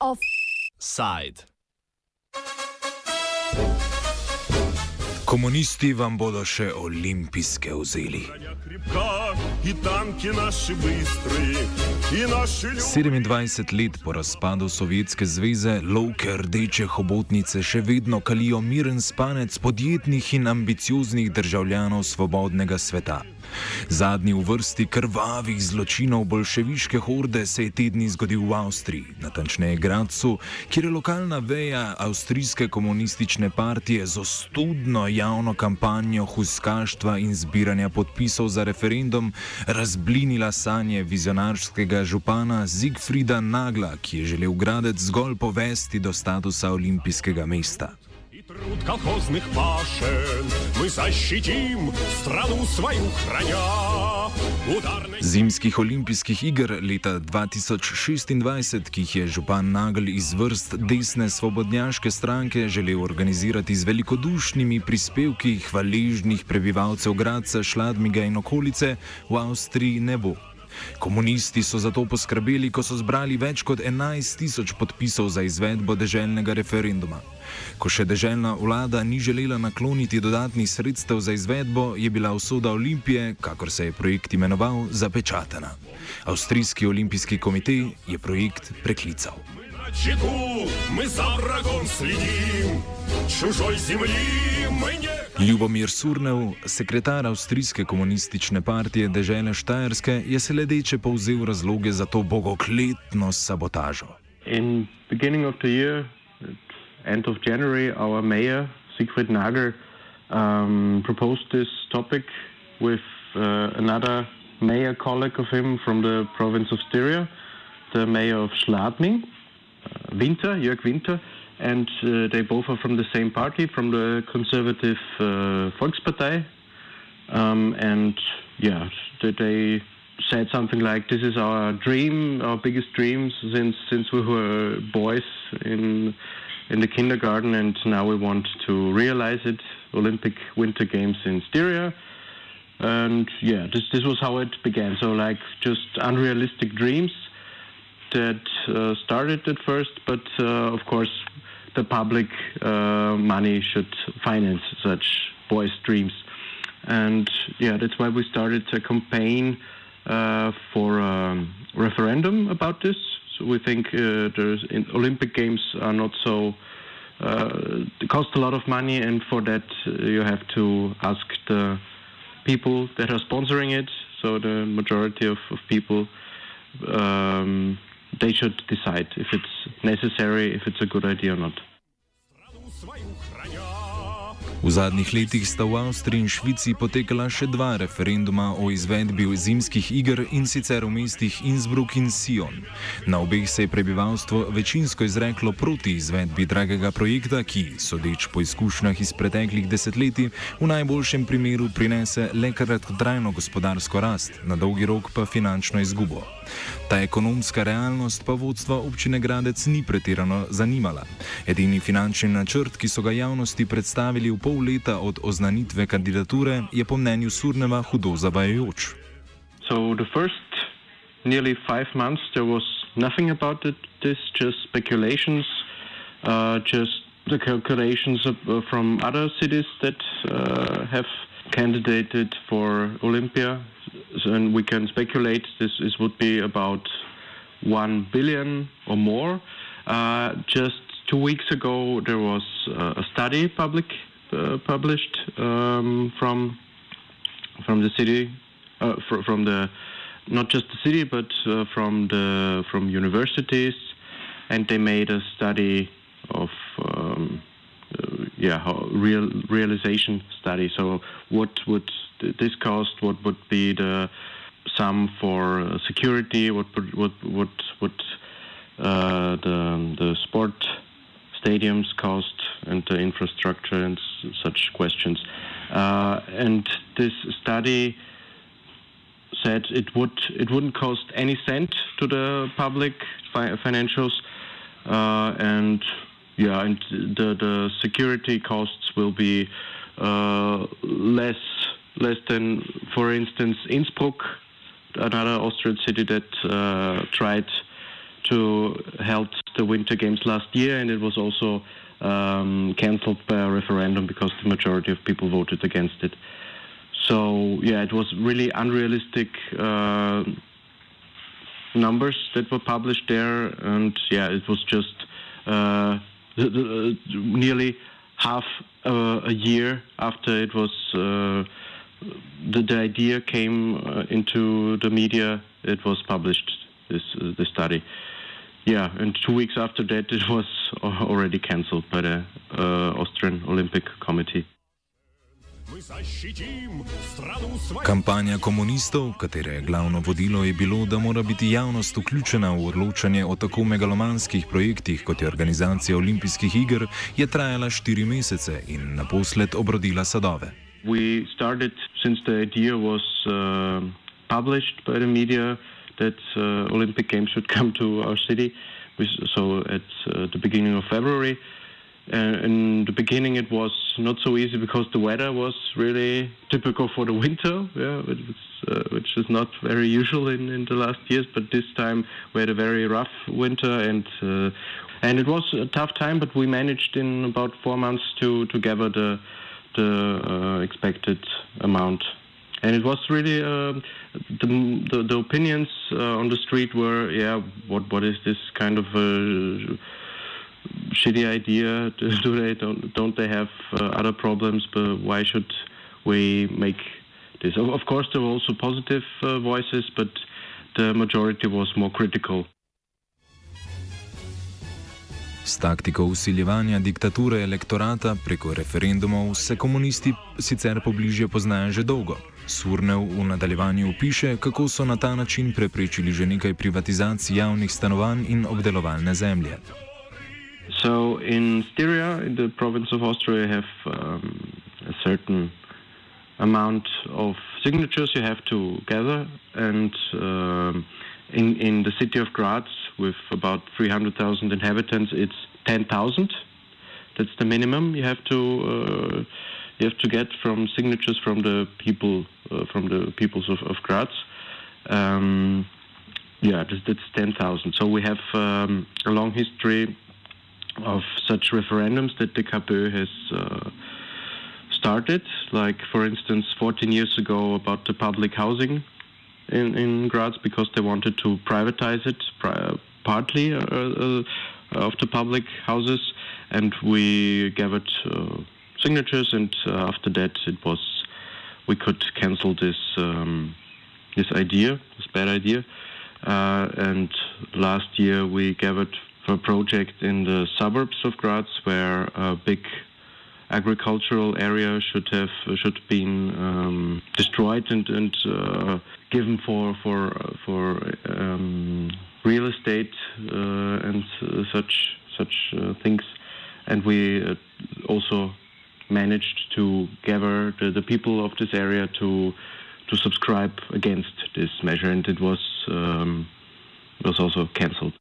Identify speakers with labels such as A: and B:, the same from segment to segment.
A: Offside.
B: komunisti vam bodo še olimpijske vzeli. 27 let po razpadu Sovjetske zveze lovke rdeče hobotnice še vedno kalijo miren spanec podjetnih in ambicioznih državljanov svobodnega sveta. Zadnji v vrsti krvavih zločinov bolševiške horde se je tedni zgodil v Avstriji, natančneje Gracu, kjer je lokalna veja avstrijske komunistične partije z ostudno javno kampanjo huskaštva in zbiranja podpisov za referendum razblinila sanje vizionarskega župana Zigfrida Nagla, ki je želel gradec zgolj povesti do statusa olimpijskega mesta.
C: И труд колхозных пашен мы защитим страну свою храня. Ударной
B: Zimskih olimpijskih iger leta 2026, ki jih je župan Nagel iz vrst desne svobodnjaške stranke želel organizirati z velikodušnimi prispevki hvaležnih prebivalcev Graca, Šladmiga in okolice, v Avstriji ne bo. Komunisti so za to poskrbeli, ko so zbrali več kot 11 tisoč podpisov za izvedbo deželnega referenduma. Ko še deželna vlada ni želela nakloniti dodatnih sredstev za izvedbo, je bila usoda Olimpije, kakor se je projekt imenoval, zapečatena. Avstrijski olimpijski komitej je projekt preklical.
C: на чеку, мы за врагом следим. Чужой земли мы не
B: Ljubomir Surnev, sekretar Avstrijske komunistične partije dežele Štajerske, je sledeče povzel razloge za to bogokletno sabotažo.
D: In beginning of the year, at end of January, our mayor Siegfried Nagel um, proposed this topic with uh, another mayor colleague of him from the province of Styria, the mayor of Schladming, uh, Winter, Jörg Winter, and uh, they both are from the same party, from the conservative uh, Volkspartei. Um, and yeah, they- said something like, "This is our dream, our biggest dream since since we were boys in in the kindergarten, and now we want to realize it." Olympic Winter Games in Styria, and yeah, this this was how it began. So like just unrealistic dreams that started at first, but uh, of course, the public uh, money should finance such boys' dreams. And yeah, that's why we started a campaign uh, for a referendum about this. So we think uh, in Olympic Games are not so. Uh, they cost a lot of money, and for that uh, you have to ask the people that are sponsoring it. So the majority of, of people um, they should decide if it's necessary, if it's a good idea or not.
B: V zadnjih letih sta v Avstriji in Švici potekala še dva referenduma o izvedbi zimskih iger in sicer v mestih Innsbruck in Sion. Na obeh se je prebivalstvo večinsko izreklo proti izvedbi dragega projekta, ki, sodeč po izkušnjah iz preteklih desetletij, v najboljšem primeru prinese le kratkotrajno gospodarsko rast, na dolgi rok pa finančno izgubo. Ta ekonomska realnost pa vodstva občine Gradec ni pretirano zanimala. Edini finančni načrt, ki so ga javnosti predstavili v pol leta od oznanitve kandidature, je po mnenju Surneva hudo zavajajoč.
D: So the first nearly five months there was nothing about it, this, just speculations, uh, just the calculations of, uh, from other cities that uh, have candidated for Olympia. And we can speculate this, would be about one billion or more. Uh, just two weeks ago, there was uh, a study public uh, published um, from from the city, uh, fr- from the not just the city, but uh, from the from universities, and they made a study of um, uh, yeah real realization study. So what would cost? What would be the sum for uh, security? What would what what would uh, the the sport stadiums cost and the infrastructure and such questions. Uh, and this study said it would it wouldn't cost any cent to the public fi- financials, uh, and yeah, and the the security costs will be uh, less less than, for instance, Innsbruck, another Austrian city that uh, tried to held the Winter Games last year, and it was also um, cancelled by a referendum because the majority of people voted against it. So yeah, it was really unrealistic uh, numbers that were published there, and yeah, it was just uh, the, nearly half uh, a year after it was uh, the, the idea came uh, into the media. It was published this uh, the study. Yeah, and two weeks after that, it was already cancelled by the Austrian Olympic Committee.
B: Kampanja komunistov, katere glavno vodilo je bilo, da mora biti javnost vključena v odločanje o tako megalomanskih projektih, kot je organizacija olimpijskih iger, je trajala štiri mesece in naposled obrodila sadove.
D: We started since the idea was uh, published by the media that uh, Olympic Games should come to our city. So at uh, the beginning of February. In the beginning, it was not so easy because the weather was really typical for the winter, yeah, which, uh, which is not very usual in, in the last years. But this time we had a very rough winter, and uh, and it was a tough time. But we managed in about four months to to gather the the uh, expected amount, and it was really uh, the, the, the opinions uh, on the street were yeah, what what is this kind of shitty idea. Do they don't don't they have uh, other problems? But why should we make this? Of course, there were also positive uh, voices, but the majority was more critical.
B: S taktiko usiljevanja diktature elektorata preko referendumov se komunisti sicer pobližje poznajo že dolgo. Surnev v nadaljevanju piše, kako so na ta način preprečili že nekaj privatizacij javnih stanovanj in obdelovalne zemlje.
D: So in Styria, in the province of Austria, have um, a certain amount of signatures you have to gather, and uh, in in the city of Graz, with about 300,000 inhabitants, it's 10,000. That's the minimum you have to uh, you have to get from signatures from the people uh, from the peoples of, of Graz. Um, yeah, that's, that's 10,000. So we have um, a long history of such referendums that the KPÖ has uh, started. Like, for instance, 14 years ago about the public housing in, in Graz because they wanted to privatize it pri- partly uh, uh, of the public houses, and we gathered uh, signatures, and after that it was we could cancel this um, this idea, this bad idea. And last year we gathered for a project in the suburbs of Graz where a big agricultural area should have should been um, destroyed and and uh, given for for for um, real estate uh, and uh, such such uh, things, and we also managed to gather the, the people of this area to to subscribe against this measure, and it was um, was also cancelled.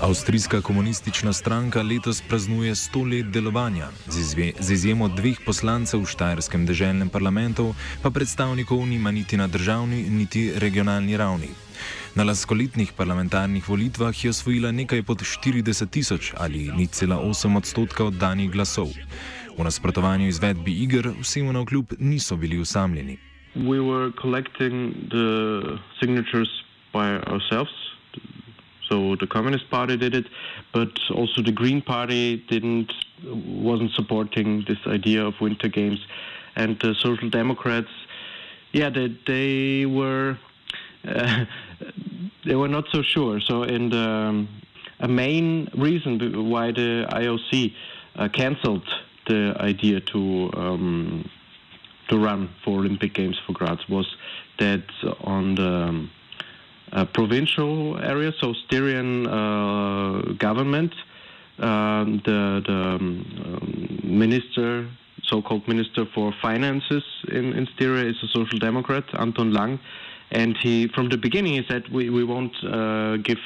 B: Avstrijska komunistična stranka letos praznuje 100 let delovanja, z izjemo dveh poslancev v Štajerskem državnem parlamentu, pa predstavnikov nima niti na državni, niti regionalni ravni. Na laskoletnih parlamentarnih volitvah je osvojila nekaj pod 40 tisoč ali ni cela 8 odstotka oddanih glasov. V nasprotovanju izvedbi iger vsemu na vkljub niso bili usamljeni.
D: We were collecting the signatures by ourselves. So the Communist Party did it, but also the Green Party didn't wasn't supporting this idea of Winter Games, and the Social Democrats, yeah, they they were uh, they were not so sure. So the um, a main reason why the IOC uh, cancelled the idea to um, to run for Olympic Games for Graz was that on the um, provincial area, so Styrian uh, government, um, the, the um, minister, so-called minister for finances in, in Styria is a social democrat, Anton Lang, and he, from the beginning, he said we, we won't uh, give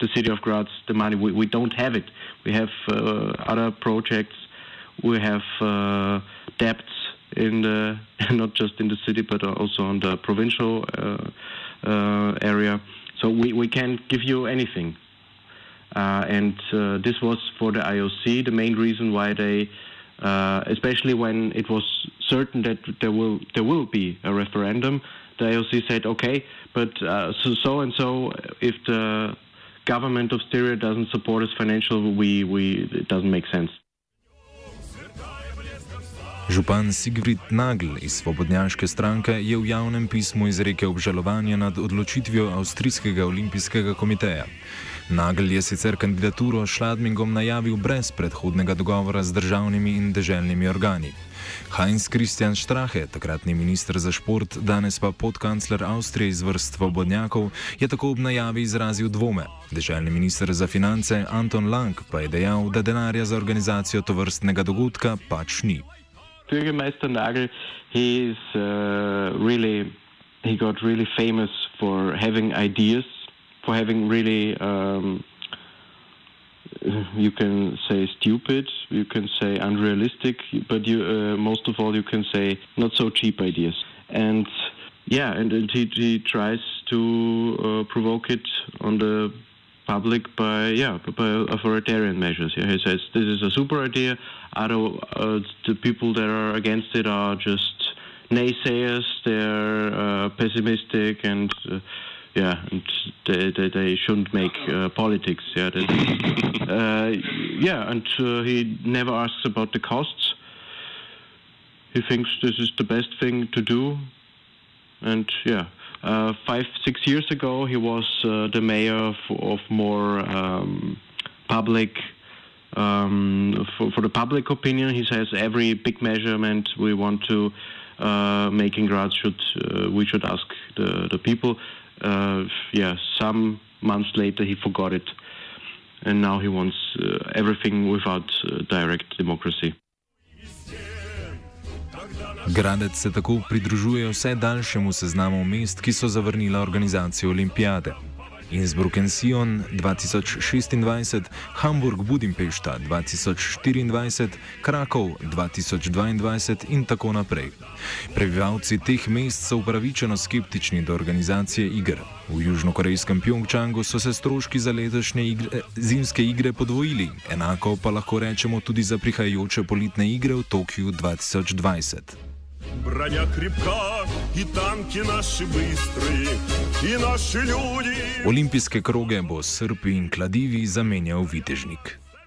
D: the city of Graz the money. We, we don't have it. We have uh, other projects we have uh, debts in the not just in the city but also on the provincial uh, uh, area. So we, we can't give you anything. Uh, and uh, this was for the IOC the main reason why they, uh, especially when it was certain that there will there will be a referendum, the IOC said, okay, but so so and so, if the government of Styria doesn't support us financially, we, we it doesn't make sense.
B: Župan Sigrid Nagl iz Svobodnjaške stranke je v javnem pismu izrekel obžalovanje nad odločitvijo Avstrijskega olimpijskega komiteja. Nagl je sicer kandidaturo Šladmingom najavil brez predhodnega dogovora z državnimi in deželnimi organi. Heinz Christian Strahe, takratni ministr za šport, danes pa podkancler Avstrije iz vrst svobodnjakov, je tako ob najavi izrazil dvome. Deželni ministr za finance Anton Lang pa je dejal, da denarja za organizacijo tovrstnega dogodka pač ni.
D: Bürgermeister Nagl, he is uh, really, he got really famous for having ideas, for having really, um, you can say stupid, you can say unrealistic, but you, uh, most of all, you can say not so cheap ideas. And yeah, and, and he, he tries to uh, provoke it on the public by yeah by authoritarian measures. Yeah, he says this is a super idea. Other uh, the people that are against it are just naysayers. They're uh, pessimistic and. Uh, yeah, and they, they, they shouldn't make uh, politics. Yeah, uh, yeah, and uh, he never asks about the costs. He thinks this is the best thing to do, and yeah, uh, five, six years ago, he was uh, the mayor of, of more um, public. Um, for, for, the public opinion, he says every big measurement we want to uh, make in Graz should uh, we should ask the the people. Uh, yeah, some months later he forgot it, and now he wants uh, everything without direct democracy.
B: Gradec se tako pridružuje vse daljšemu seznamu mest, ki so zavrnila organizacijo olimpijade. Innsbruck in Sion 2026, Hamburg Budimpešta 2024, Krakov 2022 in tako naprej. Prebivalci teh mest so upravičeno skeptični do organizacije iger. V južnokorejskem Pjongčangu so se stroški za letošnje igre, zimske igre podvojili, enako pa lahko rečemo tudi za prihajajoče politne igre v Tokiu 2020.
C: Броня крепка, и танки наши быстрые, и наши люди.
B: Olimpijske kroge bo Srbi in kladivi zamenjal vitežnik.